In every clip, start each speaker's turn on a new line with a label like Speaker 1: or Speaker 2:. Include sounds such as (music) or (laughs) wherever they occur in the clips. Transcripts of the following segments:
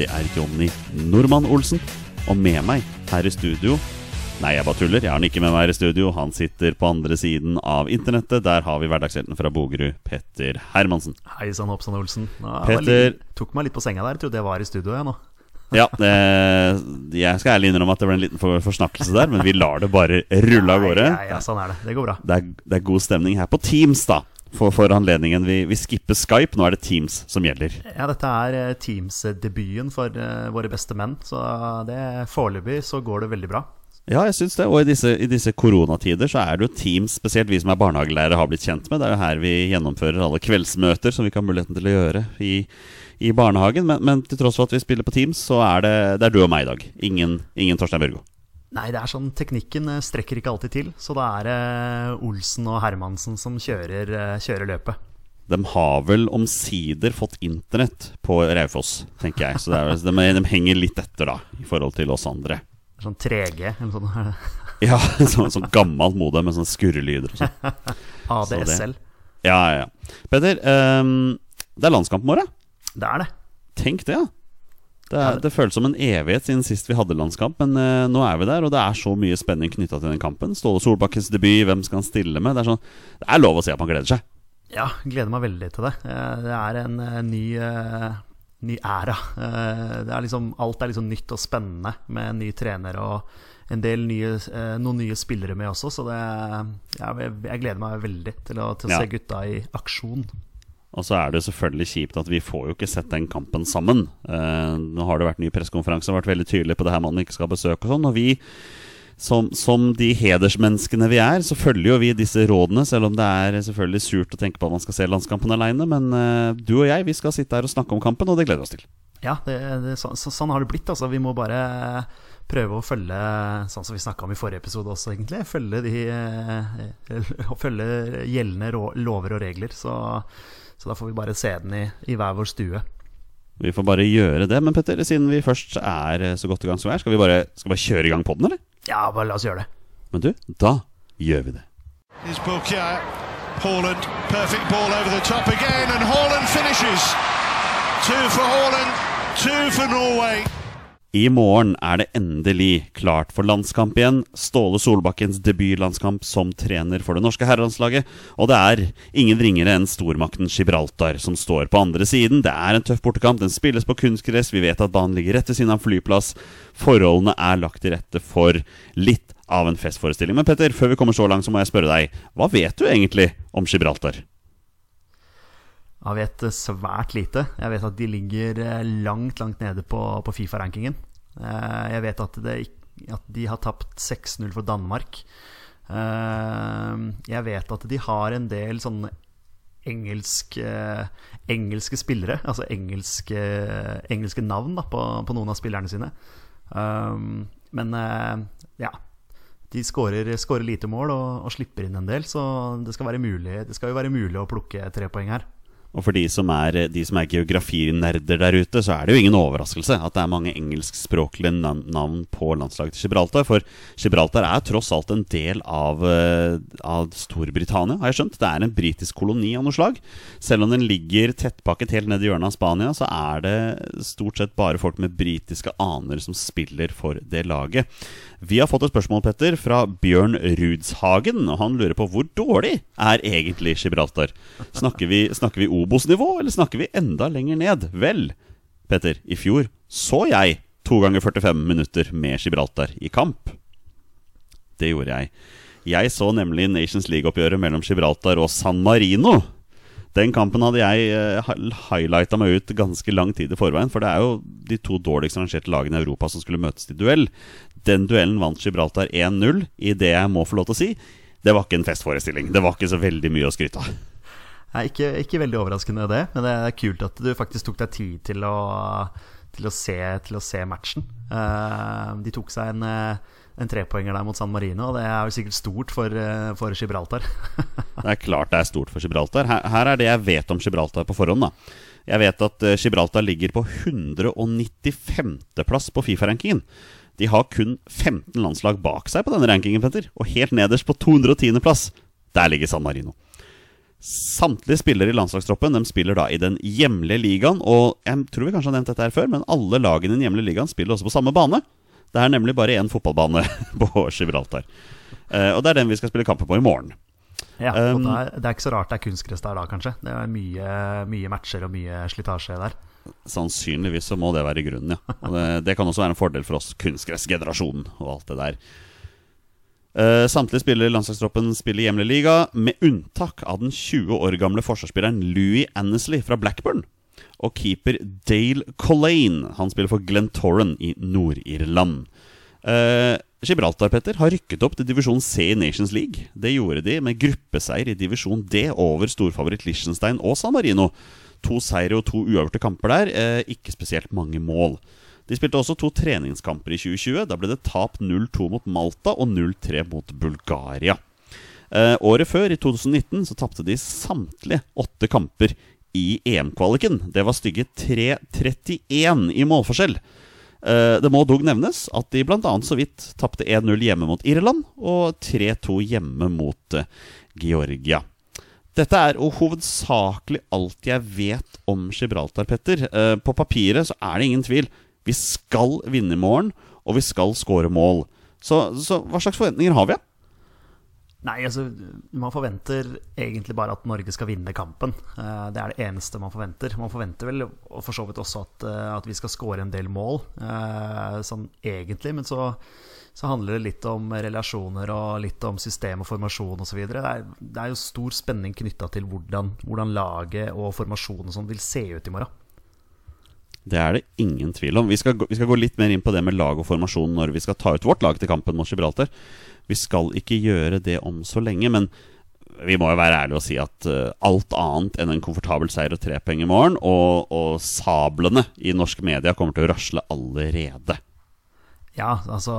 Speaker 1: det er Jonny Normann Olsen. Og med meg her i studio Nei, jeg bare tuller. Jeg har han ikke med meg her i studio. Han sitter på andre siden av internettet. Der har vi hverdagshelten fra Bogerud, Petter Hermansen.
Speaker 2: Hei sann, Hoppsann Olsen. Nå, jeg
Speaker 1: Petter.
Speaker 2: litt- tok meg litt på senga der. Trodde jeg var i studio, jeg nå. (laughs)
Speaker 1: Ja, eh, jeg skal ærlig innrømme at det ble en liten for forsnakkelse der, men vi lar det bare rulle av gårde.
Speaker 2: Ja, ja, sånn er det. Det går bra.
Speaker 1: Det er, det er god stemning her på Teams, da. For, for anledningen. Vi, vi skipper Skype, nå er det Teams som gjelder.
Speaker 2: Ja, dette er eh, Teams-debuten for eh, våre beste menn, så det foreløpig så går det veldig bra.
Speaker 1: Ja, jeg syns det. Og i disse, i disse koronatider så er det jo Teams, spesielt vi som er barnehagelærere, har blitt kjent med. Det er jo her vi gjennomfører alle kveldsmøter som vi kan ha muligheten til å gjøre i, i barnehagen. Men, men til tross for at vi spiller på Teams, så er det, det er du og meg i dag. Ingen, ingen Torstein Børgo.
Speaker 2: Nei, det er sånn teknikken eh, strekker ikke alltid til, så da er det eh, Olsen og Hermansen som kjører, eh, kjører løpet.
Speaker 1: De har vel omsider fått internett på Raufoss, tenker jeg. Så er, vel- de, de henger litt etter, da, i forhold til oss andre.
Speaker 2: Sånn 3G eller sånn. sånt. (laughs)
Speaker 1: Ja, (laughs) sånn, sånn gammelt modem med sånne skurrelyder og sånn. (laughs)
Speaker 2: ADSL.
Speaker 1: Ja, ja, ja. Petter, um, det er landskamp i morgen.
Speaker 2: Det er det.
Speaker 1: Tenk det, ja. Det, er, det føles som en evighet siden sist vi hadde landskamp, men eh, nå er vi der, og det er så mye spenning knytta til den kampen. Ståle Solbakkens debut, hvem skal han stille med? Det er, sånn, det er lov å si at man gleder seg.
Speaker 2: Ja, gleder meg veldig til det. Eh, Det er en eh, ny, ny æra. Det er liksom, alt er liksom nytt og spennende med en ny trener og en del nye, noen nye spillere med også, så det, jeg jeg gleder meg veldig til å, til å
Speaker 1: Ja.
Speaker 2: se gutta i aksjon.
Speaker 1: Og så er det selvfølgelig kjipt at vi får jo ikke sett den kampen sammen. Eh, nå har det vært ny pressekonferanse og vært veldig tydelig på det her mannen ikke skal besøke og sånn. Og vi, som, som de hedersmenneskene vi er, så følger jo vi disse rådene, selv om det er selvfølgelig surt å tenke på at man skal se landskampen aleine. Men eh, du og jeg, vi skal sitte her og snakke om kampen, og det gleder vi oss til.
Speaker 2: Ja, det, det, så, så, sånn har det blitt. Altså. Vi må bare prøve å følge, sånn som vi snakka om i forrige episode også, egentlig, følge, de, eh, følge gjeldende lover og regler. Så, så da får vi bare se den i, i hver vår stue.
Speaker 1: Vi får bare gjøre det. Men Petter, siden vi først er eh, så godt i gang som vi er, skal vi bare, skal vi bare kjøre i gang på den, eller?
Speaker 2: Ja, bare la oss gjøre det.
Speaker 1: Men du, da gjør vi det.
Speaker 3: Is Bukia. Haaland, perfect ball over the top again, and Haaland finishes. Two for Haaland, two for Norway.
Speaker 1: I morgen er det endelig klart for landskamp igjen. Ståle Solbakkens debutlandskamp som trener for det norske herrelandslaget. Og det er ingen ringere enn stormakten Gibraltar som står på andre siden. Det er en tøff bortekamp. Den spilles på kunstgress. Vi vet at banen ligger rett ved siden av flyplass. Forholdene er lagt til rette for litt av en festforestilling. Men Petter, før vi kommer så langt, så må jeg spørre deg. Hva vet du egentlig om Gibraltar?
Speaker 2: Jeg vet svært lite. Jeg vet at de ligger eh, langt, langt nede på, på Fifa-rankingen. Eh, Jeg vet at, det, at de har tapt 6-0 for Danmark. Eh, Jeg vet at de har en del sånne engelske, engelske spillere, altså engelske, engelske navn da, på, på noen av spillerne sine. Men ja De skårer lite mål og, og slipper inn en del, så det skal, være mulig, det skal jo være mulig å plukke tre poeng her.
Speaker 1: Og for de som er, er geografinerder der ute, så er det jo ingen overraskelse at det er mange engelskspråklige navn på landslaget til Gibraltar. For Gibraltar er tross alt en del av, eh, av Storbritannia, har jeg skjønt. Det er en britisk koloni av noe slag. Selv om den ligger tettpakket helt ned i hjørnet av Spania, så er det stort sett bare folk med britiske aner som spiller for det laget. Vi har fått et spørsmål, Petter, fra Bjørn Rudshagen. Og han lurer på hvor dårlig er egentlig Gibraltar? Snakker vi, snakker vi Obos-nivå, eller snakker vi enda lenger ned? Vel, Petter, i fjor så jeg to ganger 45 minutter med Gibraltar i kamp. Det gjorde jeg. Jeg så nemlig Nations League-oppgjøret mellom Gibraltar og San Marino. Den kampen hadde jeg uh, highlighta meg ut ganske lang tid i forveien. For det er jo de to dårligst rangerte lagene i Europa som skulle møtes til duell. Den duellen vant Gibraltar 1-0 i det jeg må få lov til å si. Det var ikke en festforestilling. Det var ikke så veldig mye å skryte av.
Speaker 2: Nei, ikke, ikke, veldig overraskende det, men det er kult at du faktisk tok deg tid til å, til å, se, til å se, matchen. Uh, de tok seg en uh, en trepoenger der mot San Marino. Og det er jo sikkert stort for, eh, for Gibraltar. (laughs)
Speaker 1: det er klart det er stort for Gibraltar. Her, her, er det jeg vet om Gibraltar på forhånd. da Jeg vet at eh, Gibraltar ligger på 195.-plass på Fifa-rankingen. De har kun 15 landslag bak seg på denne rankingen, Petter. Og helt nederst på 210.-plass, der ligger San Marino. Samtlige spillere i landslagstroppen de spiller da i den hjemlige ligaen. Og jeg tror vi kanskje har nevnt dette her før, men alle lagene i den hjemlige ligaen spiller også på samme bane. Det er nemlig bare én fotballbane (laughs) på Gibraltar. Uh, og det er den vi skal spille kamper på i morgen.
Speaker 2: Ja, og um, det, er, det, er, ikke så rart det er kunstgress der da, kanskje. Det er mye, mye matcher og mye slitasje der.
Speaker 1: Sannsynligvis så må det være grunnen, ja. Det, det kan også være en fordel for oss kunstgressgenerasjonen og alt det der. Uh, samtlige spillere i landslagstroppen spiller hjemlig liga, med unntak av den 20 år gamle forsvarsspilleren Louis Annesley fra Blackburn og keeper Dale Collane. Han spiller for Glentoran i Nord-Irland. Uh, Gibraltar Petter, har rykket opp til divisjon C i Nations League. Det gjorde de med gruppeseier i divisjon D over storfavoritt Liechtenstein og San Marino. To seire og to uavgjorte kamper der, uh, ikke spesielt mange mål. De spilte også to treningskamper i 2020. Da ble det tap 0-2 mot Malta og 0-3 mot Bulgaria. Eh, året før, i 2019, så tapte de samtlige åtte kamper i EM-kvaliken. Det var stygge 3-31 i målforskjell. Eh, det må dog nevnes at de bl.a. så vidt tapte 1-0 hjemme mot Irland og 3-2 hjemme mot eh, Georgia. Dette er hovedsakelig alt jeg vet om Gibraltar, Petter. Eh, på papiret så er det ingen tvil. Vi skal vinne i morgen, og vi skal skåre mål. Så, så hva slags forventninger har vi?
Speaker 2: Nei, altså man forventer egentlig bare at Norge skal vinne kampen. Eh, det er det eneste man forventer. Man forventer vel og for så vidt også at, eh, at vi skal skåre en del mål, eh, sånn egentlig. Men så, så, handler det litt om relasjoner og litt om system og formasjon osv. Det, er, det er jo stor spenning knytta til hvordan, hvordan, laget og formasjonen sånn vil se ut i morgen.
Speaker 1: Det er det ingen tvil om. Vi skal, vi skal gå litt mer inn på det med lag og formasjon når vi skal ta ut vårt lag til kampen mot Gibraltar. Vi skal ikke gjøre det om så lenge, men vi må jo være ærlige og si at uh, alt annet enn en komfortabel seier og tre poeng i morgen, og, og, sablene i norsk media kommer til å rasle allerede.
Speaker 2: Ja, altså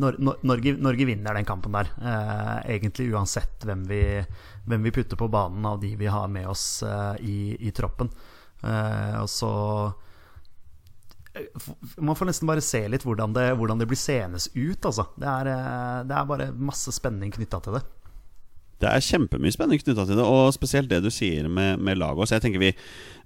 Speaker 2: Nor Norge, Norge, vinner den kampen der. Eh, egentlig uansett hvem vi, hvem vi, putter på banen av de vi har med oss eh, i, i, troppen. Eh, og så man får nesten bare se litt hvordan det, hvordan det blir senest ut. Altså. Det, er, eh, det er bare masse spenning knytta til det.
Speaker 1: Det er kjempemye spenning knytta til det, og spesielt det du sier med, med laget. Så jeg tenker vi,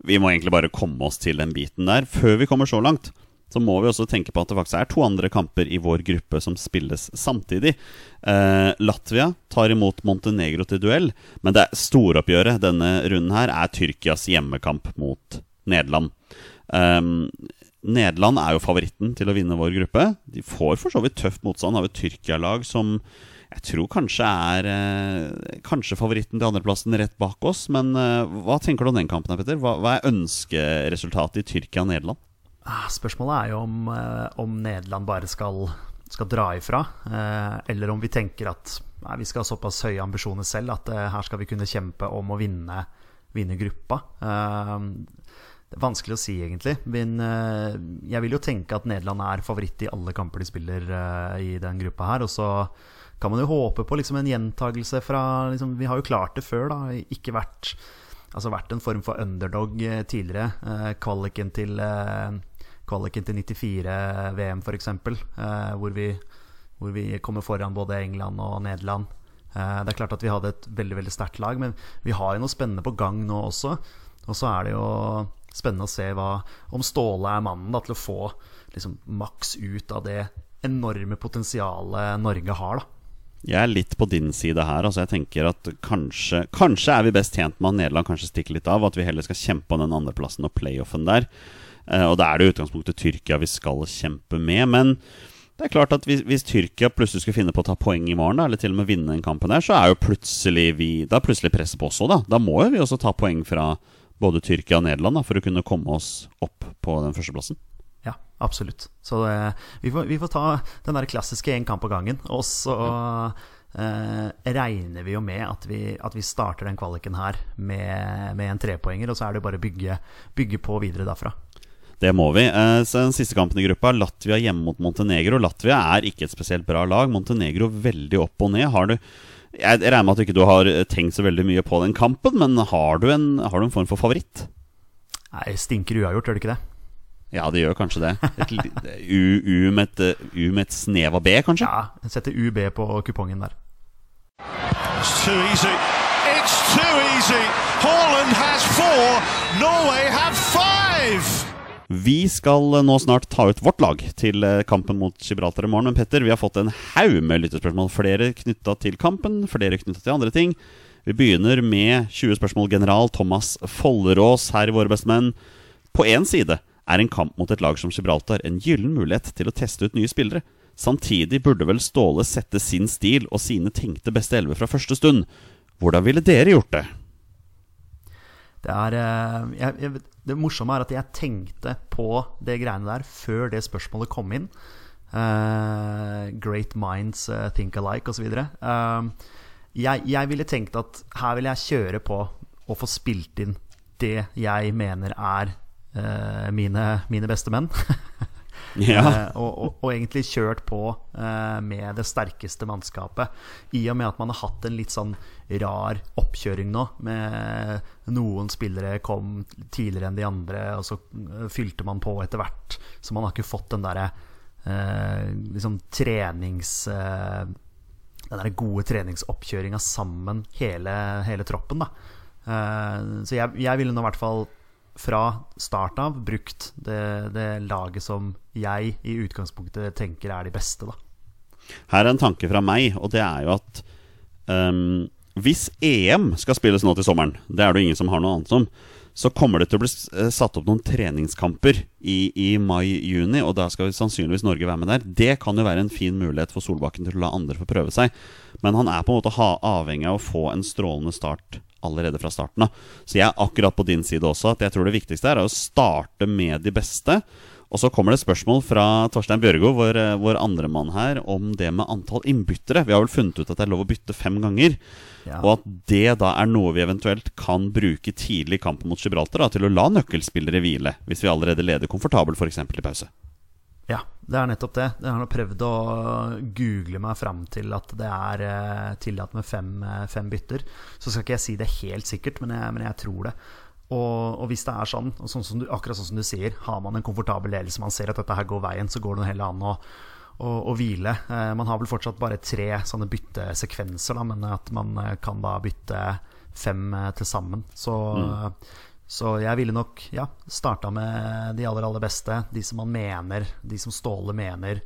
Speaker 1: vi, må egentlig bare komme oss til den biten der. Før vi kommer så langt, så må vi også tenke på at det faktisk er to andre kamper i vår gruppe som spilles samtidig. Eh, Latvia tar imot Montenegro til duell, men det storoppgjøret denne runden her er Tyrkias hjemmekamp mot Nederland. Eh, Nederland er jo favoritten til å vinne vår gruppe. De får for så vidt tøft motstand av et Tyrkia-lag som jeg tror kanskje er eh, Kanskje favoritten til andreplassen rett bak oss. Men eh, hva tenker du om den kampen, Petter? Hva, hva er ønskeresultatet i Tyrkia-Nederland?
Speaker 2: Ah, spørsmålet er jo om, eh, om Nederland bare skal, skal dra ifra. Eh, eller om vi tenker at vi skal ha såpass høye ambisjoner selv at eh, her skal vi kunne kjempe om å vinne, vinne gruppa. Det er vanskelig å si, egentlig. Men jeg vil jo tenke at Nederland er favoritt i alle kamper de spiller i den gruppa her. Og så kan man jo håpe på liksom, en gjentagelse fra liksom, Vi har jo klart det før, da. Ikke vært, altså, vært en form for underdog tidligere. kvaliken til Kvaliken til 94 VM, f.eks., eh, hvor, vi, hvor vi kommer foran både England og Nederland. det er klart at vi hadde et veldig veldig sterkt lag, men vi har jo noe spennende på gang nå også. Og så er det jo spennende å se hva, om Ståle er mannen da, til å få liksom, maks ut av det enorme potensialet Norge har. da
Speaker 1: Jeg er litt på din side her. Altså jeg tenker at kanskje, kanskje er vi best tjent med at Nederland kanskje stikker litt av. At vi heller skal kjempe om den andreplassen og playoffen der. Eh, og da er det i utgangspunktet Tyrkia vi skal kjempe med. Men det er klart at hvis, hvis Tyrkia plutselig skulle finne på å ta poeng i morgen, da, eller til og med vinne den kampen der, så er jo plutselig vi Da er plutselig presset på oss òg, da. Da må jo vi også ta poeng fra både Tyrkia og Nederland da, for å kunne komme oss opp på den førsteplassen.
Speaker 2: Ja, absolutt. Så det, vi, får, vi, får, ta den der klassiske én kamp av gangen. Og så eh, regner vi jo med at vi, at vi, starter den kvaliken her med, med en trepoenger, og så er det bare å bygge, bygge på videre derfra.
Speaker 1: Det må vi. Eh, så den siste kampen i gruppa, Latvia hjemme mot Montenegro. Latvia er ikke et spesielt bra lag. Montenegro veldig opp og ned. Har du jeg regner med at du ikke har tenkt så veldig mye på den kampen, men har du en, har du en form for favoritt?
Speaker 2: Nei, stinker uavgjort, gjør det ikke det?
Speaker 1: Ja, det gjør kanskje det. Et, U, U, med et, U med et snev av B, kanskje?
Speaker 2: Ja, setter UB på kupongen der.
Speaker 3: It's too easy. It's too easy. Haaland has four. Norway have five.
Speaker 1: Vi skal nå snart ta ut vårt lag til eh, kampen mot Gibraltar i morgen. Men Petter, vi har fått en haug med lyttespørsmål. Flere knytta til kampen, flere knytta til andre ting. Vi begynner med 20 spørsmål general Thomas Follerås her i Våre bestemenn. På én side er en kamp mot et lag som Gibraltar en gyllen mulighet til å teste ut nye spillere. Samtidig burde vel Ståle sette sin stil og sine tenkte beste elleve fra første stund. Hvordan ville dere gjort det?
Speaker 2: Det, er, eh, jeg, jeg, det morsomme er at jeg tenkte på det greiene der før det spørsmålet kom inn. Uh, great minds uh, think alike osv. Uh, jeg, jeg ville tenkt at her vil jeg kjøre på og få spilt inn det jeg mener er uh, mine, mine beste menn. (laughs)
Speaker 1: ja. uh,
Speaker 2: og, og, og, egentlig kjørt på med det sterkeste mannskapet. I og med at man har hatt en litt sånn rar oppkjøring nå. Med noen spillere kom tidligere enn de andre, og så fylte man på etter hvert. Så man har ikke fått den derre liksom trenings den der gode treningsoppkjøringa sammen, hele, hele troppen. da Så jeg, jeg ville nå i hvert fall fra start av brukt det, det, laget som jeg i utgangspunktet tenker er de beste, da.
Speaker 1: Her er en tanke fra meg, og det er jo at um, hvis EM skal spilles nå til sommeren, det er det ingen som har noe annet om, så kommer det til å bli eh, satt opp noen treningskamper i, i mai-juni, og da skal sannsynligvis Norge være med der. Det kan jo være en fin mulighet for Solbakken til å la andre få prøve seg, men han er på en måte avhengig av å få en strålende start allerede fra starten av. Så jeg er akkurat på din side også, at jeg tror det viktigste er å starte med de beste. Og så kommer det spørsmål fra Torstein Bjørgo, vår, eh, vår andre mann her, om det med antall innbyttere. Vi har vel funnet ut at det er lov å bytte fem ganger. Ja. Og at det da er noe vi eventuelt kan bruke tidlig i kampen mot Gibraltar da, til å la nøkkelspillere hvile, hvis vi allerede leder komfortabelt f.eks. i pause.
Speaker 2: Ja, det er nettopp det. Jeg har prøvd å google meg fram til at det er eh, tillatt med fem, eh, fem, bytter. Så skal ikke jeg si det helt sikkert, men jeg, men jeg tror det. Og, og, hvis det er sånn, sånn som du, akkurat sånn som du sier, har man en komfortabel ledelse, man ser at dette her går veien, så går det heller an å, å, å hvile. Eh, man har vel fortsatt bare tre sånne byttesekvenser, da, men at man eh, kan da bytte fem eh, til sammen. Så mm. Så jeg ville nok ja, starta med de aller, aller beste. De som man mener, de som Ståle mener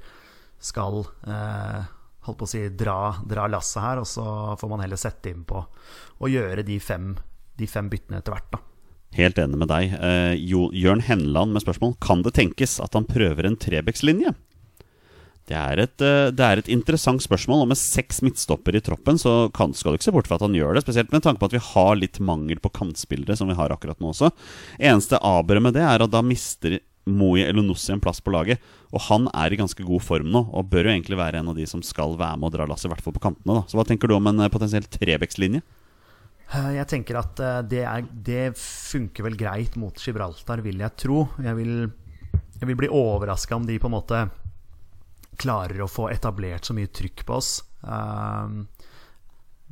Speaker 2: skal eh, holdt på å si dra, dra lasset her. Og så får man heller sette inn på å gjøre de fem, de fem byttene etter hvert, da.
Speaker 1: Helt enig med deg. Eh, Jørn Henland med spørsmål Kan det tenkes at han prøver en Trebekslinje? Det er, et, eh, det er, et, interessant spørsmål. Og med seks midtstopper i troppen så kan, skal du ikke se bort fra at han gjør det. Spesielt med tanke på at vi har litt mangel på kantspillere, som vi har akkurat nå også. Eneste aberet med det er at da mister Moe Elunossi en plass på laget. Og han er i ganske god form nå, og bør jo egentlig være en av de som skal være med og dra lasset, i hvert fall på kantene. da Så hva tenker du om en eh, potensiell Trebekslinje?
Speaker 2: Eh, jeg tenker at det, er, det funker vel greit mot Gibraltar, vil jeg tro. Jeg vil, jeg vil bli overraska om de på en måte klarer å få etablert så mye trykk på oss. Um,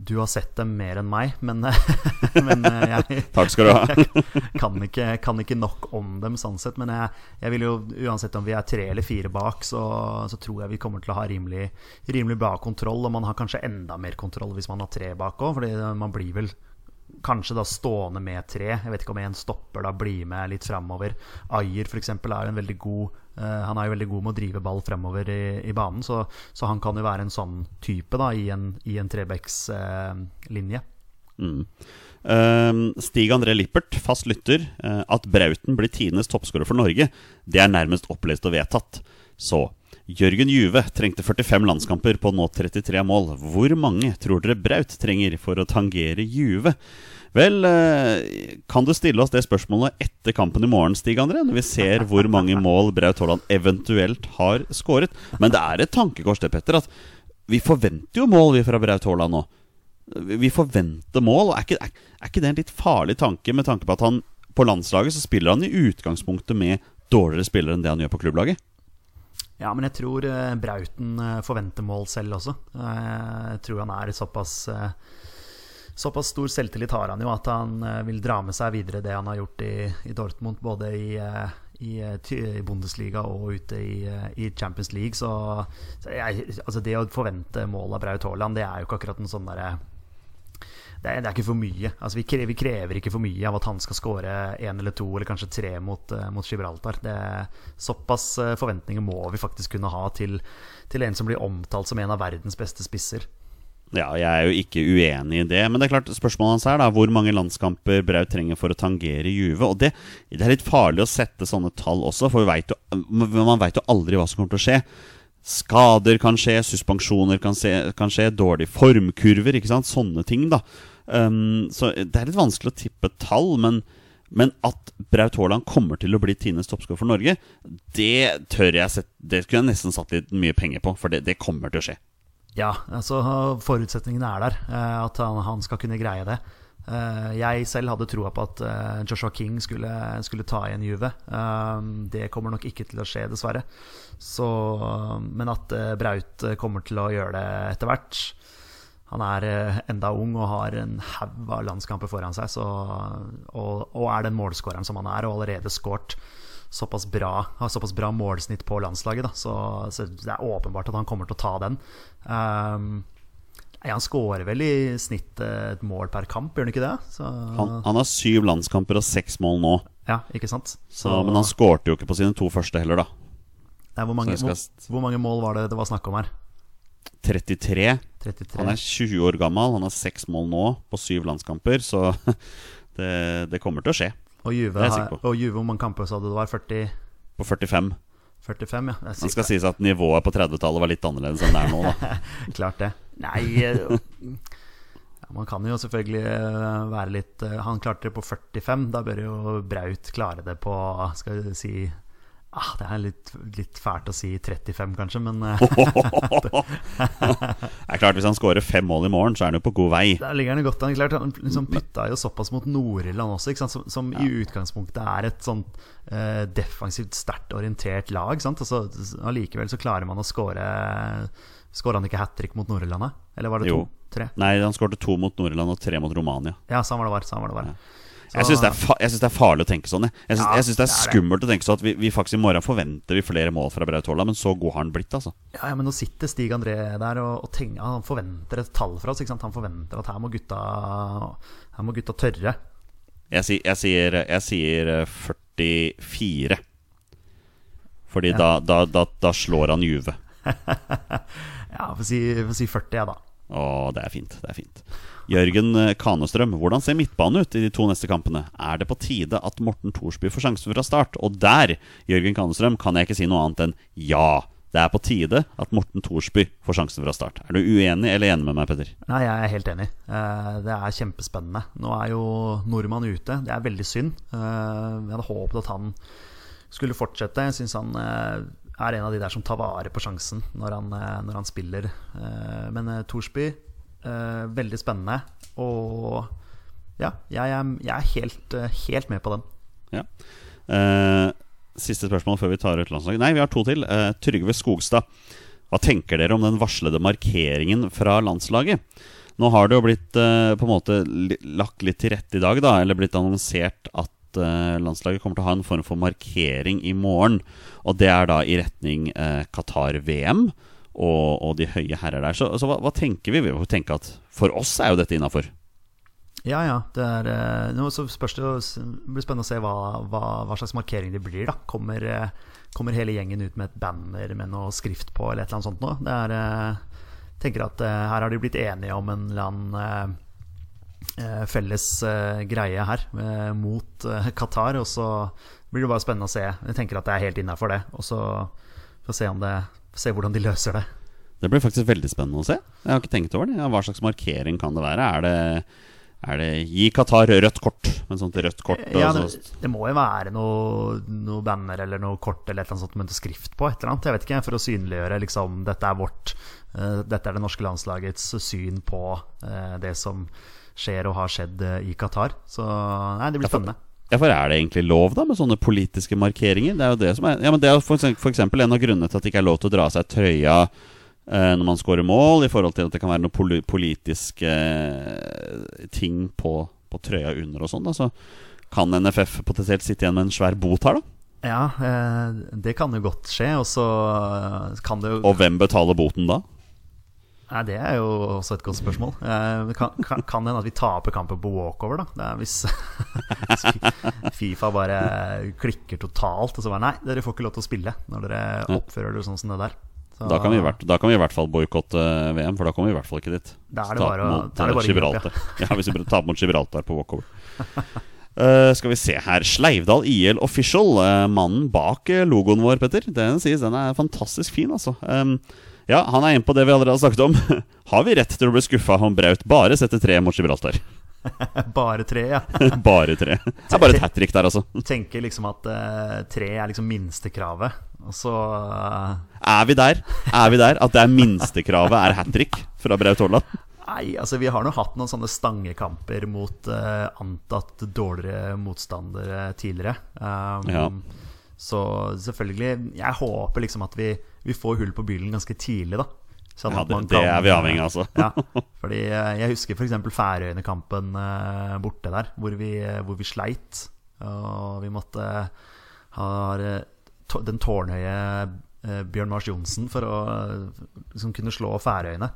Speaker 2: du har sett dem mer enn meg, men, (laughs) men eh, jeg, (laughs)
Speaker 1: Takk skal du ha. (laughs)
Speaker 2: kan, ikke, kan, ikke, nok om dem, sånn sett. Men jeg, jeg, vil jo, uansett om vi er tre eller fire bak, så, så, tror jeg vi kommer til å ha rimelig, rimelig bra kontroll. Og man har kanskje enda mer kontroll hvis man har tre bak òg, Fordi man blir vel kanskje da stående med tre. Jeg vet ikke om en stopper da blir med litt framover. Ayer f.eks. er en veldig god uh, Han er jo veldig god med å drive ball fremover i, i banen, så, så, han kan jo være en sånn type da i en, i en trebekslinje.
Speaker 1: Uh, mm. uh, Stig André Lippert, fast lytter. at Brauten blir tidenes toppskårer for Norge, det er nærmest opplest og vedtatt. Så Jørgen Juve trengte 45 landskamper på nå 33 mål. Hvor mange tror dere Braut trenger for å tangere Juve? Vel, eh, kan du stille oss det spørsmålet etter kampen i morgen, Stig André? Når vi ser hvor mange mål Braut Haaland eventuelt har skåret. Men det er et tankekors, det, Petter, at vi forventer jo mål vi fra Braut Haaland nå. Vi forventer mål. og er ikke, er, er ikke det en litt farlig tanke, med tanke på at han på landslaget så spiller han i utgangspunktet med dårligere spillere enn det han gjør på klubblaget?
Speaker 2: Ja, men jeg tror uh, Brauten uh, forventer mål selv også. Uh, jeg tror han er såpass Såpass stor selvtillit har han jo at han vil dra med seg videre det han har gjort i, i Dortmund, både i, i, i, Bundesliga og ute i Champions League. Så, så jeg, altså det å forvente mål av Braut Haaland, det er jo ikke akkurat en sånn derre det er, det er, ikke for mye. Altså, vi, krever, vi, krever, ikke for mye av at han skal skåre én eller to eller kanskje tre mot, uh, mot Gibraltar. Det, såpass uh, forventninger må vi faktisk kunne ha til, til, en som blir omtalt som en av verdens beste spisser.
Speaker 1: Ja, jeg er jo ikke uenig i det. Men det er klart spørsmålet hans er da hvor mange landskamper Braut trenger for å tangere Juve. Og det, det, er litt farlig å sette sånne tall også, for jo, man veit jo aldri hva som kommer til å skje. Skader kan skje, suspensjoner kan, se, kan skje, dårlige formkurver, ikke sant. Sånne ting, da. Um, så det er litt vanskelig å tippe tall, men, men at Braut Haaland kommer til å bli Tines toppskårer for Norge, det tør jeg sette, Det skulle jeg nesten satt litt mye penger på, for det, det kommer til å skje.
Speaker 2: Ja, altså forutsetningene er der. Eh, at han, han skal kunne greie det. Eh, jeg selv hadde troa på at eh, Joshua King skulle, skulle ta igjen Juve. Det kommer nok ikke til å skje, dessverre. Så, men at Braut kommer til å gjøre det etter hvert han er eh, enda ung og har en haug av landskamper foran seg. Så, og, og, er den målskåreren som han er, og allerede skåret såpass bra, har såpass bra målsnitt på landslaget. Da. Så, så, det er åpenbart at han kommer til å ta den. Um, han skårer vel i snitt et mål per kamp, gjør han ikke det?
Speaker 1: Han, han, har syv landskamper og seks mål nå.
Speaker 2: Ja, ikke sant?
Speaker 1: Så, men han skårte jo ikke på sine to første heller, da.
Speaker 2: Nei, hvor, mange, skal... hvor, hvor mange mål var det det var snakk om her?
Speaker 1: 33. 33. Han er 20 år gammel, han har seks mål nå på syv landskamper, så (laughs) det, det kommer til å skje.
Speaker 2: Og Juve, har, og Juve hvor mange kamper sa du det var? 40?
Speaker 1: På 45.
Speaker 2: 45, ja
Speaker 1: Det skal sies at nivået på 30-tallet var litt annerledes enn det er nå, da. (laughs)
Speaker 2: Klart det. Nei eh, ja, Man kan jo selvfølgelig eh, være litt eh, Han klarte det på 45. Da bør jo Braut klare det på Skal vi si Ah, det er litt, litt, fælt å si 35, kanskje, men
Speaker 1: eh, (laughs) (laughs) Det er klart, Hvis han skårer fem mål i morgen, så er han jo på god vei.
Speaker 2: Der ligger Han godt Han klart, han liksom putta jo såpass mot Nord-Irland også, som, som ja. i utgangspunktet er et sånn uh, defensivt, sterkt orientert lag. Sant? Og så, allikevel så klarer man å skåre Skåra han ikke hat trick mot Nord-Irland? Eller var det to? Tre?
Speaker 1: Nei, han skårte to mot Nord-Irland og tre mot Romania.
Speaker 2: Ja, sånn var det var. Sånn var det var.
Speaker 1: Ja. Jeg syns det, det, er farlig å tenke sånn. Jeg syns ja, det er skummelt å tenke sånn at vi, vi, faktisk i morgen forventer vi flere mål fra Braut Haaland, men så god har han blitt, altså.
Speaker 2: Ja, ja, men nå sitter Stig André der og, og tenker, han forventer et tall fra oss. Han forventer at her må gutta, her må gutta tørre.
Speaker 1: Jeg, jeg, sier, jeg sier 44. Eh, Fordi ja. da, da, da, da, slår han Juve. (laughs)
Speaker 2: ja, får si, si 40, jeg, da.
Speaker 1: Å, det er fint. Det er fint. Jørgen eh, Kanestrøm, hvordan ser midtbanen ut i de to neste kampene? Er det på tide at Morten Thorsby får sjansen fra start? Og der, Jørgen Kanestrøm, kan jeg ikke si noe annet enn ja. Det er på tide at Morten Thorsby får sjansen fra start. Er du uenig eller enig med meg, Petter?
Speaker 2: Nei, jeg er helt enig. Eh, det er kjempespennende. Nå er jo nordmann ute. Det er veldig synd. Eh, jeg hadde håpet at han skulle fortsette. Jeg syns han er en av de der som tar vare på sjansen når han, når han spiller. Men Thorsby Uh, veldig spennende. Og ja, jeg er, jeg er helt, helt, med på den.
Speaker 1: Ja. Eh, siste spørsmål før vi tar ut landslaget. Nei, vi har to til. Trygve Skogstad. Hva tenker dere om den varslede markeringen fra landslaget? Nå har det jo blitt på en måte lagt litt til rette i dag, da, eller blitt annonsert at landslaget kommer til å ha en form for markering i morgen. Og det er da i retning Qatar-VM og, og, de høye herrer der. Så, så hva, hva, tenker vi? Vi må tenke at for oss er jo dette innafor.
Speaker 2: Ja, ja. Det er, eh, nå så spørs det Det blir spennende å se hva, hva, hva slags markering det blir. da Kommer, eh, kommer hele gjengen ut med et banner med noe skrift på, eller et eller annet sånt noe? Det eh, tenker at eh, her har de blitt enige om en eller annen eh, eh, felles eh, greie her eh, mot eh, Qatar. Og så blir det bare spennende å se. Jeg tenker at det er helt innafor det. Og så får vi se, om det, se hvordan de løser det.
Speaker 1: Det blir faktisk veldig spennende å se. Jeg har ikke tenkt over det. Ja, hva slags markering kan det være? Er det, er det Gi Qatar rødt kort? Med sånt rødt kort
Speaker 2: Ja, det, det må jo være noe, noe banner eller noe kort eller et eller sånt med noe skrift på. Et eller annet, jeg vet ikke, For å synliggjøre liksom dette er vårt uh, Dette er det norske landslagets syn på uh, det som skjer og har skjedd eh, i Qatar. Så nei, det blir spennende.
Speaker 1: Ja, for er det egentlig lov da med sånne politiske markeringer? Det er jo det som er Ja, men det er for eksempel, for eksempel en av grunnene til at det ikke er lov til å dra av seg trøya eh, når man scorer mål, i forhold til at det kan være noen poli politiske eh, ting på, på trøya under og sånn. da, Så kan NFF potensielt sitte igjen med en svær bot her, da?
Speaker 2: Ja, eh, det kan jo godt skje. Og så eh, kan det jo
Speaker 1: Og hvem betaler boten da?
Speaker 2: Nei, Det er jo også et godt spørsmål. Eh, kan, kan, kan hende at vi taper kampen på walkover, da. Det er hvis, hvis (laughs) Fifa bare klikker totalt og så bare Nei, dere får ikke lov til å spille når dere oppfører dere sånn som det der. Så,
Speaker 1: Da kan hvert- da kan vi i hvert fall boikotte eh, VM, for da kommer vi i hvert fall ikke dit.
Speaker 2: Da er det bare å-
Speaker 1: mot,
Speaker 2: det
Speaker 1: eh,
Speaker 2: bare
Speaker 1: Gibraltar. (laughs) ja. hvis vi taper mot Gibraltar på walkover. Uh, (laughs) skal vi se her. Sleivdal IL Official, uh, mannen bak logoen vår, Petter. Den sies den er fantastisk fin, altså. Um, ja, Han er inne på det vi allerede har snakket om. (laughs) har vi rett til å bli skuffa om Braut bare setter tre mot Gibraltar? (laughs)
Speaker 2: Bare tre, ja. (laughs)
Speaker 1: bare tre. Det er bare et hat trick der, altså.
Speaker 2: Tenker liksom at uh, tre er liksom minstekravet. Og så uh...
Speaker 1: Er vi der? Er vi der At det er minstekravet er hat trick fra Braut Haaland?
Speaker 2: Nei, altså vi har nå hatt noen sånne stangekamper mot uh, antatt dårligere motstandere tidligere. Um,
Speaker 1: Ja.
Speaker 2: Så selvfølgelig Jeg håper liksom at vi, vi får hull på bilen ganske tidlig, da. Sånn
Speaker 1: Ja, det-
Speaker 2: kan,
Speaker 1: det er vi avhengig av, altså. (laughs)
Speaker 2: ja, fordi eh, jeg husker f.eks. Færøyene-kampen eh, borte der, hvor vi, hvor vi sleit. Og vi måtte ha eh, den tårnhøye eh, Bjørn Mars Johnsen for å eh, liksom kunne slå Færøyene.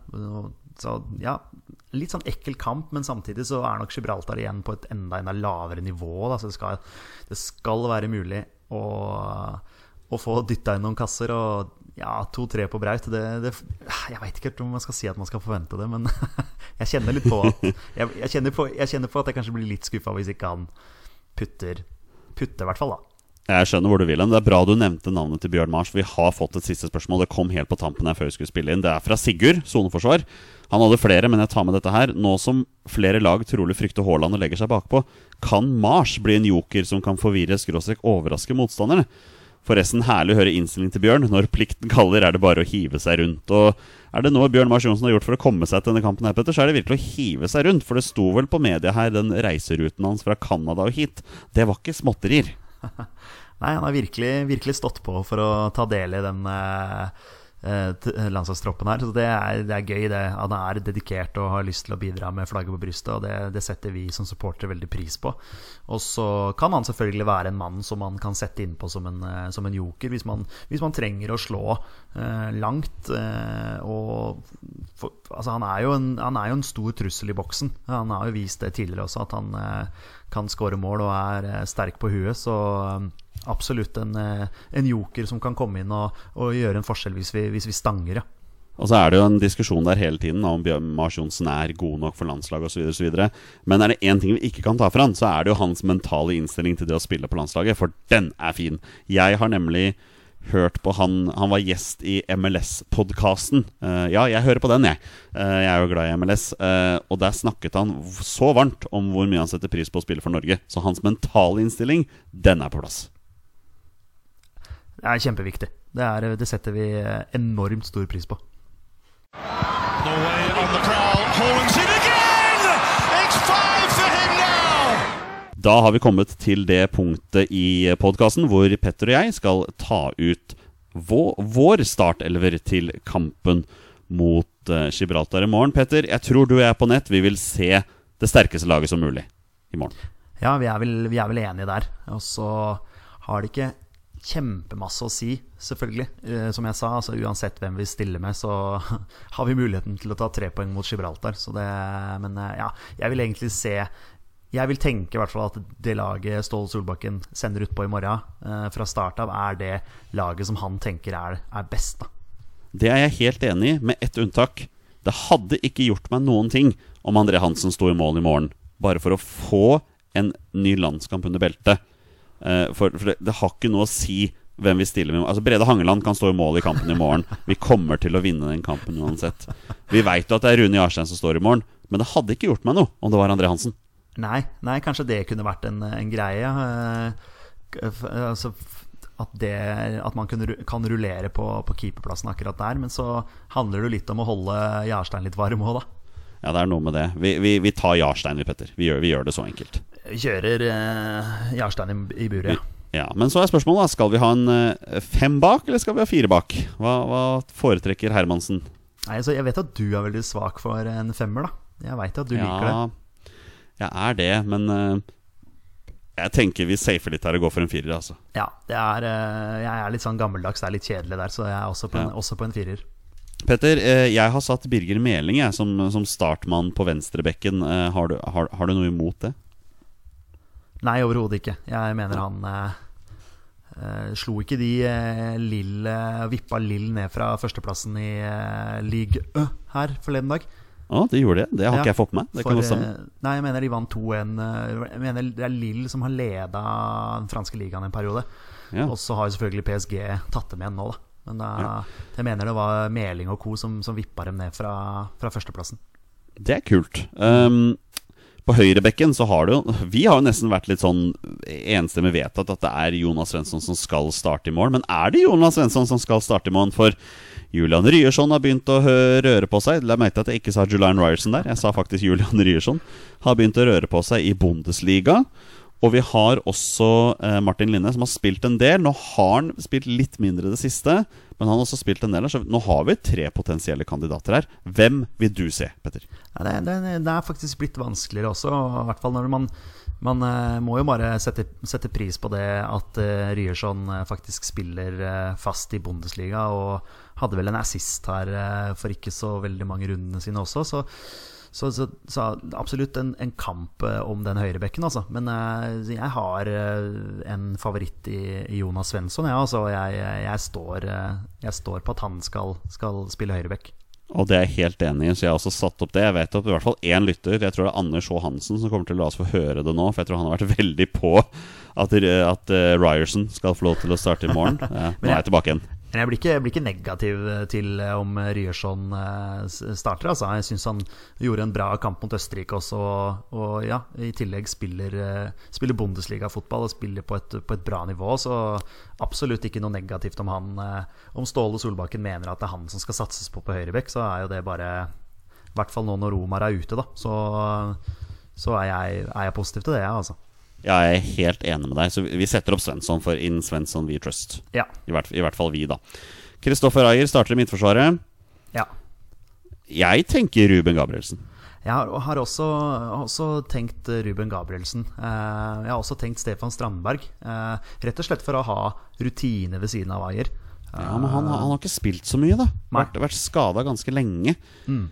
Speaker 2: Så ja, litt sånn ekkel kamp, men samtidig så er nok Gibraltar igjen på et enda, enda lavere nivå. Da. Så det skal, det skal være mulig å, å få dytta inn noen kasser. Og ja, to-tre på Braut det, det, Jeg veit ikke om man skal si at man skal forvente det, men (laughs) jeg kjenner litt på at jeg, jeg, kjenner på, jeg kjenner på at jeg kanskje blir litt skuffa hvis ikke han putter Putter, i hvert fall, da.
Speaker 1: Jeg skjønner hvor du vil. Det er bra du nevnte navnet til Bjørn Mars. Vi har fått et siste spørsmål. Det kom helt på tampen her før vi skulle spille inn. Det er fra Sigurd, soneforsvar. Han hadde flere, men jeg tar med dette her. Nå som flere lag trolig frykter Haaland og legger seg bakpå, kan Mars bli en joker som kan forvirre skråstrek overraske motstanderne? Forresten, herlig å høre innstillingen til Bjørn. Når plikten kaller, er det bare å hive seg rundt. Og er det noe Bjørn Mars Johnsen har gjort for å komme seg til denne kampen, her, Petter, så er det virkelig å hive seg rundt. For det sto vel på media her, den reiseruten hans fra Canada og hit. Det var ikke småtterier. (laughs)
Speaker 2: Nei, han har virkelig, virkelig stått på for å ta del i den eh, landslagstroppen her. Så det er, det er gøy. det Han er dedikert og har lyst til å bidra med flagget på brystet, og det, det setter vi som supportere veldig pris på. Og så kan han selvfølgelig være en mann som man kan sette innpå som, eh, som en joker, hvis man, hvis man trenger å slå eh, langt. Eh, og for, altså han, er en, han er jo en stor trussel i boksen. Han har jo vist det tidligere også, at han eh, kan skåre mål og er eh, sterk på huet. Så eh, absolutt en, eh, en joker som kan komme inn og, og gjøre en forskjell hvis vi, hvis vi stanger, ja.
Speaker 1: Og så er det jo en diskusjon der hele tiden om Bjørn Mars Johnsen er god nok for landslaget osv. Men er det én ting vi ikke kan ta fra han, så er det jo hans mentale innstilling til det å spille på landslaget. For den er fin. Jeg har nemlig hørt på han Han var gjest i MLS-podkasten. ja, jeg hører på den, jeg. Uh, jeg er jo glad i MLS. Uh, og der snakket han så varmt om hvor mye han setter pris på å spille for Norge. Så hans mentale innstilling, den er på plass.
Speaker 2: Det er kjempeviktig. Det, er, det setter vi enormt stor pris på.
Speaker 3: Norway on the prowl. Haaland's in again! It's five for him now!
Speaker 1: Da har vi kommet til det punktet i podkasten hvor Petter og jeg skal ta ut vår, startelver til kampen mot eh, Gibraltar i morgen. Petter, jeg tror du og jeg er på nett. Vi vil se det sterkeste laget som mulig i morgen.
Speaker 2: Ja, vi er vel, vi er vel enige der. Og så har det ikke kjempemasse å si, selvfølgelig. Eh, som jeg sa, altså uansett hvem vi stiller med, så (laughs) har vi muligheten til å ta tre poeng mot Gibraltar. Det, men eh, ja, jeg vil egentlig se Jeg vil tenke i hvert fall at det laget Ståle Solbakken sender utpå i morgen, eh, fra start av, er det laget som han tenker er, er best. da
Speaker 1: Det er jeg helt enig i, med ett unntak. Det hadde ikke gjort meg noen ting om André Hansen sto i mål i morgen, bare for å få en ny landskamp under beltet. Eh, for, for det, det, har ikke noe å si hvem vi stiller med. Altså Brede Hangeland kan stå i mål i kampen i morgen. Vi kommer til å vinne den kampen uansett. Vi veit jo at det er Rune Jarstein som står i morgen, men det hadde ikke gjort meg noe om det var André Hansen.
Speaker 2: Nei, nei kanskje det kunne vært en, en greie. Uh, altså, at, det, at, man kan rullere på, på, keeperplassen akkurat der. Men så handler det litt om å holde Jarstein litt varm òg, da.
Speaker 1: Ja, det er noe med det. Vi, vi, vi tar Jarstein, vi, Petter. Vi gjør, vi gjør, det så enkelt.
Speaker 2: Vi kjører uh, Jarstein i, i buret, ja.
Speaker 1: Ja, Men så er spørsmålet da. Skal vi ha en uh, fem bak, eller skal vi ha fire bak? Hva, hva foretrekker Hermansen?
Speaker 2: Nei, altså, Jeg vet at du er veldig svak for en femmer. da Jeg veit at du ja, liker det.
Speaker 1: Jeg er det, men uh, jeg tenker vi safer litt her og går for en firer. Altså.
Speaker 2: Ja, er, uh, jeg er litt sånn gammeldags, det er litt kjedelig der, så jeg er også på en, ja. også på en firer.
Speaker 1: Petter, jeg har satt Birger Meling jeg, som, som startmann på venstrebekken. Har, har, har, du noe imot det?
Speaker 2: Nei, overhodet ikke. Jeg mener han eh, slo ikke de Lill uh, Vippa Lill ned fra førsteplassen i eh, league Ø her forleden dag?
Speaker 1: Å, ah, det gjorde det? Det har ja, ikke jeg fått med meg.
Speaker 2: Nei, jeg mener de vant 2-1. jeg mener det er Lill som har leda den franske ligaen en periode. Ja. Og så har selvfølgelig PSG tatt dem igjen nå, da. Men da, ja. jeg mener det var Meling og co. som, som vippa dem ned fra, fra førsteplassen.
Speaker 1: Det er kult. Um, på høyrebekken så har det jo Vi har jo nesten vært litt sånn enstemmig vedtatt at det er Jonas Svensson som skal starte i mål. Men er det Jonas Svensson som skal starte i mål? For Julian Ryerson har begynt å røre på seg. La meg til at jeg ikke sa Julian Ryerson der. Jeg sa faktisk Julian Ryerson. Har begynt å røre på seg i Bundesliga. Og vi har også eh, Martin Linne, som har spilt en del. Nå har han spilt litt mindre det siste, men han har også spilt en del. Så nå har vi tre potensielle kandidater her. Hvem vil du se, Petter?
Speaker 2: Ja, det, det, det, er faktisk blitt vanskeligere også. I hvert fall når man man eh, må jo bare sette, sette, pris på det at eh, Ryerson uh, faktisk spiller fast i Bundesliga, og hadde vel en assist her for ikke så veldig mange rundene sine også. Så så, så, så absolutt en, en, kamp eh, om den høyrebekken, altså. Men uh, jeg har uh, en favoritt i, i Jonas Svensson, ja, altså. jeg, jeg, står, uh, jeg, står, på at han skal, skal spille høyrebekk.
Speaker 1: Og det er jeg helt enig i, så jeg har også satt opp det. Jeg vet at i hvert fall én lytter, jeg tror det er Anders H. Hansen, som kommer til å la oss få høre det nå. For jeg tror han har vært (laughs) veldig på at, at Ryerson skal få lov til å starte i morgen. Ja, nå er jeg tilbake igjen.
Speaker 2: Men jeg blir ikke, jeg blir ikke negativ til eh, om Ryerson eh, starter. Altså. Jeg syns han gjorde en bra kamp mot Østerrike også. Og ja, i tillegg spiller, eh, spiller Bundesliga-fotball og spiller på et, på et, bra nivå. Så absolutt ikke noe negativt om han Om Ståle Solbakken mener at det er han som skal satses på på høyrebekk, så er jo det bare I hvert fall nå når Romar er ute, da. Så, så er, jeg, er jeg positiv til det, jeg, altså.
Speaker 1: Ja, jeg er helt enig med deg. Så vi setter opp Svensson for In Svensson We Trust.
Speaker 2: Ja.
Speaker 1: I, hvert, I hvert fall vi, da. Kristoffer Ayer starter i Midtforsvaret.
Speaker 2: Ja.
Speaker 1: Jeg tenker Ruben Gabrielsen.
Speaker 2: Jeg har også, også, tenkt Ruben Gabrielsen. Eh, jeg har også tenkt Stefan Strandberg. Eh, rett og slett for å ha rutine ved siden av Ayer.
Speaker 1: Ja, Men han, han har ikke spilt så mye, da. Vært, vært skada ganske lenge.
Speaker 2: Mm.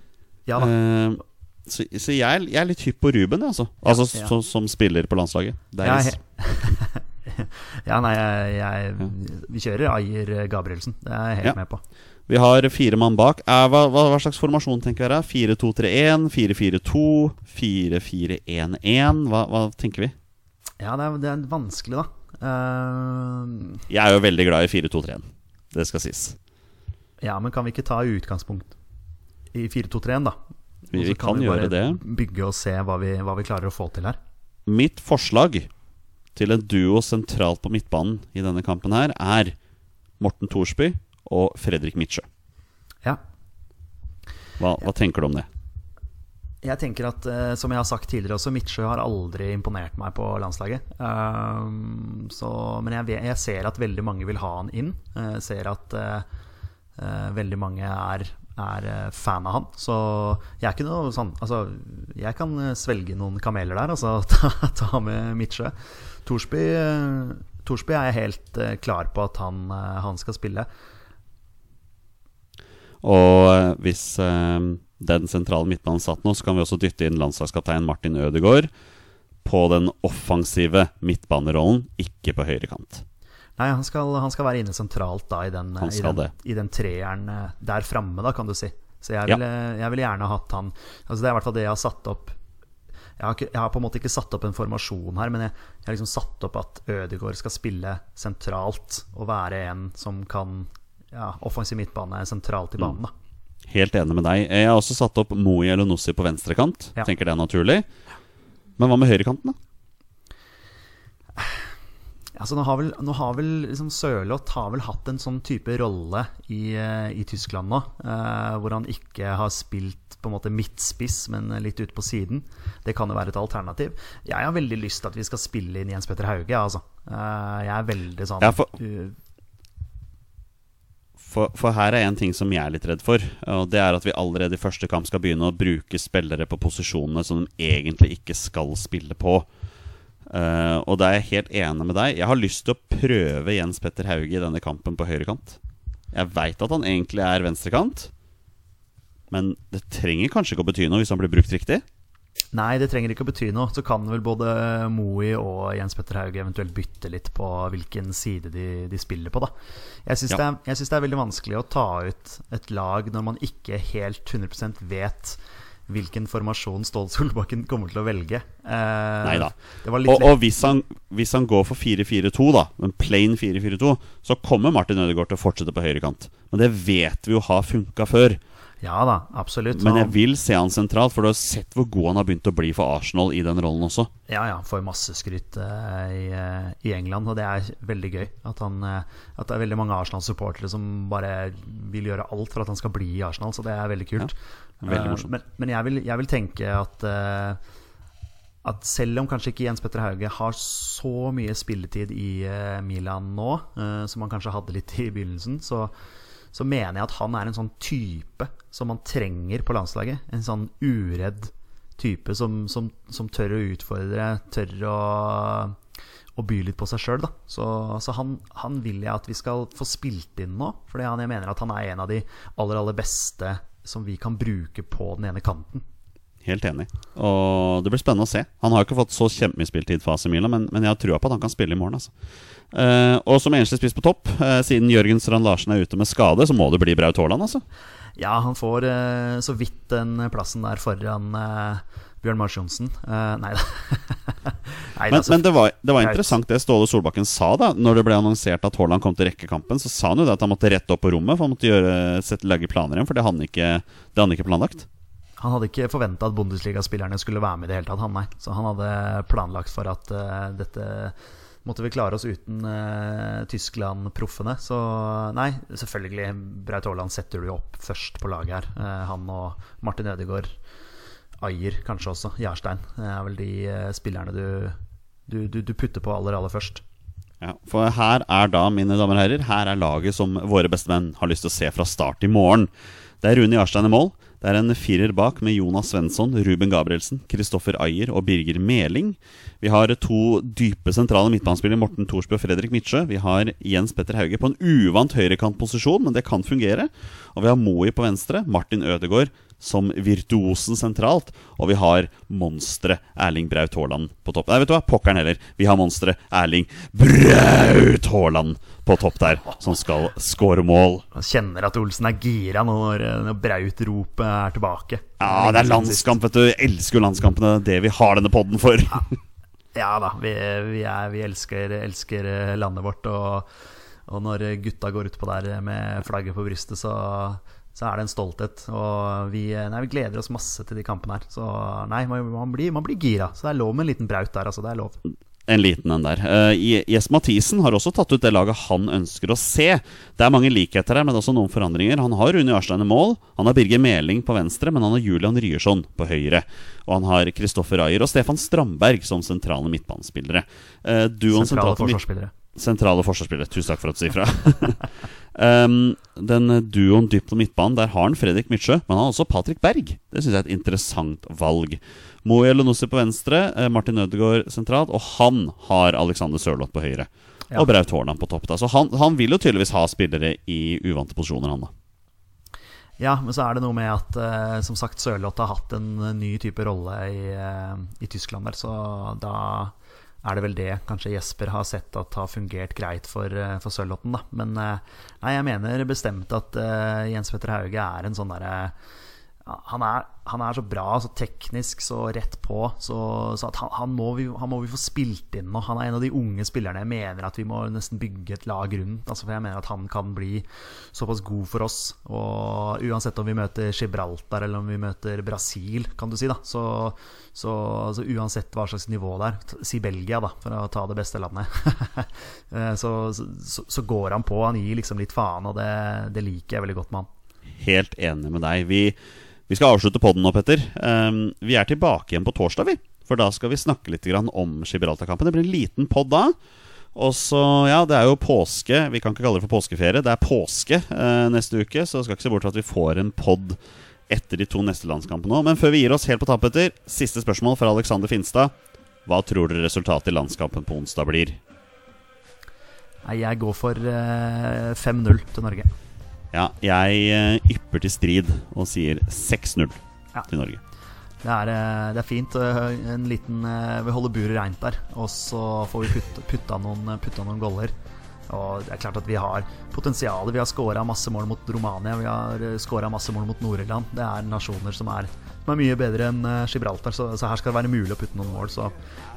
Speaker 2: Ja da.
Speaker 1: Eh, så, så jeg, jeg, er litt hypp på Ruben, altså. altså ja. som, som, spiller på landslaget.
Speaker 2: Ja, (laughs) ja, nei, jeg, jeg, Vi kjører Ayer Gabrielsen. Det er jeg helt ja. med på.
Speaker 1: Vi har fire mann bak. Eh, hva, hva, hva, slags formasjon tenker dere? 4-2-3-1, 4-4-2, 4-4-1-1? Hva, hva, tenker vi?
Speaker 2: Ja, det er, det er vanskelig, da. Uh...
Speaker 1: Jeg er jo veldig glad i 4-2-3-1. Det skal sies.
Speaker 2: Ja, men kan vi ikke ta utgangspunkt i 4-2-3-1, da?
Speaker 1: Vi, vi kan, kan vi gjøre det.
Speaker 2: Bygge og se hva vi, hva vi, klarer å få til her.
Speaker 1: Mitt forslag til en duo sentralt på midtbanen i denne kampen her er Morten Thorsby og Fredrik Midtsjø.
Speaker 2: Ja.
Speaker 1: Hva, hva tenker du om det?
Speaker 2: Jeg tenker at, uh, Som jeg har sagt tidligere også, Midtsjø har aldri imponert meg på landslaget. Um, så, men jeg, jeg, ser at veldig mange vil ha han inn. Jeg ser at uh, uh, veldig mange er er eh, fan av han. Så jeg er ikke noe sånn Altså, jeg kan eh, svelge noen kameler der, altså (laughs) ta, ta med Midtsjø. Torsby Thorsby er jeg helt eh, klar på at han, eh, han skal spille.
Speaker 1: Og eh, hvis eh, den sentrale midtbanen satt nå, så kan vi også dytte inn landslagskaptein Martin Ødegaard på den offensive midtbanerollen, ikke på høyre kant.
Speaker 2: Nei, han skal, han skal være inne sentralt da i den, i den, i den treeren eh, der framme, da, kan du si. Så jeg
Speaker 1: Ja.
Speaker 2: ville jeg ville gjerne hatt han Altså Det er i hvert fall det jeg har satt opp. Jeg har, ikke, jeg har på en måte ikke satt opp en formasjon her, men jeg, jeg har liksom satt opp at Ødegaard skal spille sentralt og være en som kan ja, offensiv midtbane sentralt i
Speaker 1: Mm.
Speaker 2: banen. da
Speaker 1: Helt enig med deg. Jeg har også satt opp Moe Elonossi på venstrekant.
Speaker 2: Ja.
Speaker 1: Tenker det er naturlig. Men hva med høyrekanten, da?
Speaker 2: Altså, nå har vel, nå har vel liksom Sørloth har vel hatt en sånn type rolle i, eh, i Tyskland nå, eh, hvor han ikke har spilt på en måte midtspiss, men litt ute på siden. Det kan jo være et alternativ. Jeg har veldig lyst til at vi skal spille inn Jens Petter Hauge, altså. Eh, jeg er veldig sånn
Speaker 1: Ja, for- For, for her er en ting som jeg er litt redd for. Og det er at vi allerede i første kamp skal begynne å bruke spillere på posisjonene som de egentlig ikke skal spille på. Eh, og da er jeg helt enig med deg. Jeg har lyst til å prøve Jens Petter Hauge i denne kampen på høyrekant. Jeg veit at han egentlig er venstrekant, men det trenger kanskje ikke å bety noe hvis han blir brukt riktig.
Speaker 2: Nei, det trenger ikke å bety noe. Så kan vel både Moey og Jens Petter Hauge eventuelt bytte litt på hvilken side de, de spiller på, da. Jeg syns
Speaker 1: Ja.
Speaker 2: det, det er veldig vanskelig å ta ut et lag når man ikke helt 100% vet hvilken formasjon Ståle Solbakken kommer til å velge. Eh,
Speaker 1: Neida. Og, og hvis, han, hvis han går for 4-4-2, da, en plain 4-4-2, så kommer Martin Ødegaard til å fortsette på høyrekant. Men det vet vi jo har funka før.
Speaker 2: Ja da, absolutt.
Speaker 1: Men jeg vil se han sentralt, for du har sett hvor god han har begynt å bli for Arsenal i den rollen også.
Speaker 2: Ja, ja, får masse skryt eh, i, eh, i England, og det er veldig gøy. At, han, eh, at det er veldig mange Arsenal-supportere som bare vil gjøre alt for at han skal bli i Arsenal, så det er veldig kult.
Speaker 1: Ja, veldig
Speaker 2: Eh,
Speaker 1: morsomt.
Speaker 2: men men jeg, vil, jeg vil tenke at eh, at selv om kanskje ikke Jens Petter Hauge har så mye spilletid i eh, Milan nå, som han kanskje hadde litt i begynnelsen, så, så mener jeg at han er en sånn type som man trenger på landslaget. En sånn uredd type som, som, som tør å utfordre, tør å, å by litt på seg sjøl. Så, så han, han vil jeg at vi skal få spilt inn nå, fordi han, jeg mener at han er en av de aller, aller beste som vi kan bruke på den ene kanten.
Speaker 1: Helt enig. Og det blir spennende å se. Han har ikke fått så kjempemye spilletid for AC Milan, men, men jeg har trua på at han kan spille i morgen. Altså. Eh, og som eneste spiss på topp, eh, siden Jørgen Strand Larsen er ute med skade, så må det bli Braut Haaland, altså.
Speaker 2: Ja, han får eh, så vidt den plassen der foran eh, Bjørn Mars Johnsen. Eh, nei da. (laughs) Nei
Speaker 1: Men,
Speaker 2: altså,
Speaker 1: men det var, det var interessant det Ståle Solbakken sa da Når det ble annonsert at Haaland kom til rekkekampen. Så sa han jo det at han måtte rette opp på rommet, for han måtte gjøre, sette, lage planer igjen. For det hadde han ikke, det hadde ikke planlagt.
Speaker 2: Han hadde ikke forventa at Bundesliga-spillerne skulle være med i det hele tatt, han nei. Så han hadde planlagt for at uh, dette måtte vi klare oss uten uh, Tyskland-proffene. Så nei, selvfølgelig. Braut Haaland setter du jo opp først på laget her. Uh, han og Martin Ødegaard. Ayer kanskje også. Jarstein. Det er vel de uh, spillerne du, du, du, du putter på aller, aller først.
Speaker 1: Ja, for her er da, mine damer og herrer, her er laget som våre bestemenn har lyst til å se fra start i morgen. Det er Rune Jarstein i mål. Det er en firer bak med Jonas Svensson, Ruben Gabrielsen, Kristoffer Ayer og Birger Meling. Vi har to dype sentrale midtbanespillere, Morten Thorsby og Fredrik Midtsjø. Vi har Jens Petter Hauge på en uvant høyrekantposisjon, men det kan fungere. Og vi har Moi på venstre, Martin Ødegaard som virtuosen sentralt. Og vi har monsteret Erling Braut Haaland på topp. Nei, vet du hva? Pokkeren heller. Vi har monsteret Erling Braut Haaland på topp der, som skal score mål.
Speaker 2: Man kjenner at Olsen er gira nå når, når Braut-ropet er tilbake.
Speaker 1: Ja, det er landskamp, vet du. Jeg elsker jo landskampene. Det vi har denne podden for.
Speaker 2: Ja da, vi, vi, er, vi elsker, elsker landet vårt. Og, og når gutta går utpå der med flagget på brystet, så, så er det en stolthet. Og vi, nei, vi gleder oss masse til de kampene her. Så nei, man, man, blir, man blir gira. Så det er lov med en liten braut der, altså. Det er lov.
Speaker 1: En liten en der. Uh, Jes Mathisen har også tatt ut det laget han ønsker å se. Det er mange likheter her, men også noen forandringer. Han har Rune Jarstein i mål. Han har Birger Meling på venstre, men han har Julian Ryerson på høyre. Og han har Kristoffer Ayer og Stefan Strandberg som sentrale midtbanespillere. Uh,
Speaker 2: Sentrale
Speaker 1: sentralt
Speaker 2: forsvarsspillere.
Speaker 1: Sentrale forsvarsspillere. Tusen takk for at du sier fra. (laughs) um, den duoen dypt på midtbanen, der har han Fredrik Midtsjø, men han har også Patrick Berg. Det syns jeg er et interessant valg. Moe Elonossi på venstre, eh, Martin Ødegaard sentralt, og han har Alexander Sørloth på høyre. og Braut Haaland på topp. da Så han, han vil jo tydeligvis ha spillere i uvante posisjoner, han da.
Speaker 2: Ja, men så er det noe med at eh, som sagt Sørloth har hatt en eh, ny type rolle i, eh, i Tyskland der, så da er det vel det kanskje Jesper har sett at har fungert greit for, eh, for Sørlotten, da. Men eh, nei, jeg mener bestemt at eh, Jens Petter Hauge er en sånn derre han, er, han er så bra, så teknisk, så rett på. Så, så han, han, må vi, han, må vi, få spilt inn nå. Han er en av de unge spillerne jeg mener at vi må nesten bygge et lag rundt. Altså, for jeg mener at han kan bli såpass god for oss. Og uansett om vi møter Gibraltar eller om vi møter Brasil, kan du si, da. Så, så, altså, uansett hva slags nivå det er, si Belgia, da, for å ta det beste landet, (laughs) så, går han på. Han gir liksom litt faen, og det, det liker jeg veldig godt med han.
Speaker 1: Helt enig med deg. Vi vi skal avslutte podden nå, Petter. Um, vi er tilbake igjen på torsdag, vi. For da skal vi snakke litt om Gibraltar-kampen. Det blir en liten pod da. Og så, ja, det er jo påske. Vi kan ikke kalle det for påskeferie. Det er påske eh, neste uke, så skal ikke se bort fra at vi får en pod etter de to neste landskampene òg. Men før vi gir oss helt på tappeter, siste spørsmål fra Alexander Finstad. Hva tror dere resultatet i landskampen på onsdag blir?
Speaker 2: Nei, jeg går for eh, 5-0 til Norge.
Speaker 1: Ja, jeg eh, ypper til strid og sier 6-0 ja. til Norge.
Speaker 2: Det er, eh, det er, fint. Eh, en liten, vi holder buret reint der. Og så får vi putta, putta, noen, putta noen goller. Og det er klart at vi har potensialet. Vi har skåra masse mål mot Romania. Vi har scora masse mål mot Nord-Irland. Det er nasjoner som er, som er, mye bedre enn Gibraltar. Så, så, her skal det være mulig å putte noen mål. Så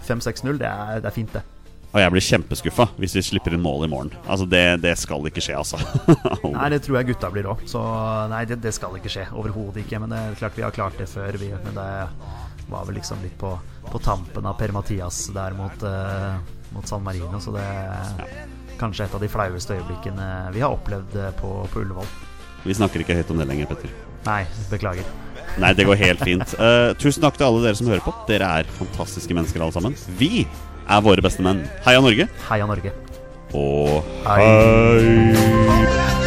Speaker 2: 5-6-0, det, det, er fint, det.
Speaker 1: Og jeg blir kjempeskuffa hvis vi slipper inn mål i morgen. Altså Det, det skal ikke skje, altså. (laughs)
Speaker 2: nei, det tror jeg gutta blir òg. Så nei, det, det, skal ikke skje. Overhodet ikke. Men det er klart vi har klart det før. Vi, men det var vel liksom litt på, på tampen av Per-Mathias der mot, uh, mot, San Marino. Så det er kanskje et av de flaueste øyeblikkene vi har opplevd eh, på, på Ullevål.
Speaker 1: Vi snakker ikke høyt om det lenger, Petter.
Speaker 2: Nei, beklager.
Speaker 1: Nei, det går helt fint. Uh, tusen takk til alle dere som hører på. Dere er fantastiske mennesker alle sammen. Vi er våre beste menn. Heia Norge.
Speaker 2: Heia Norge.
Speaker 1: Og hei.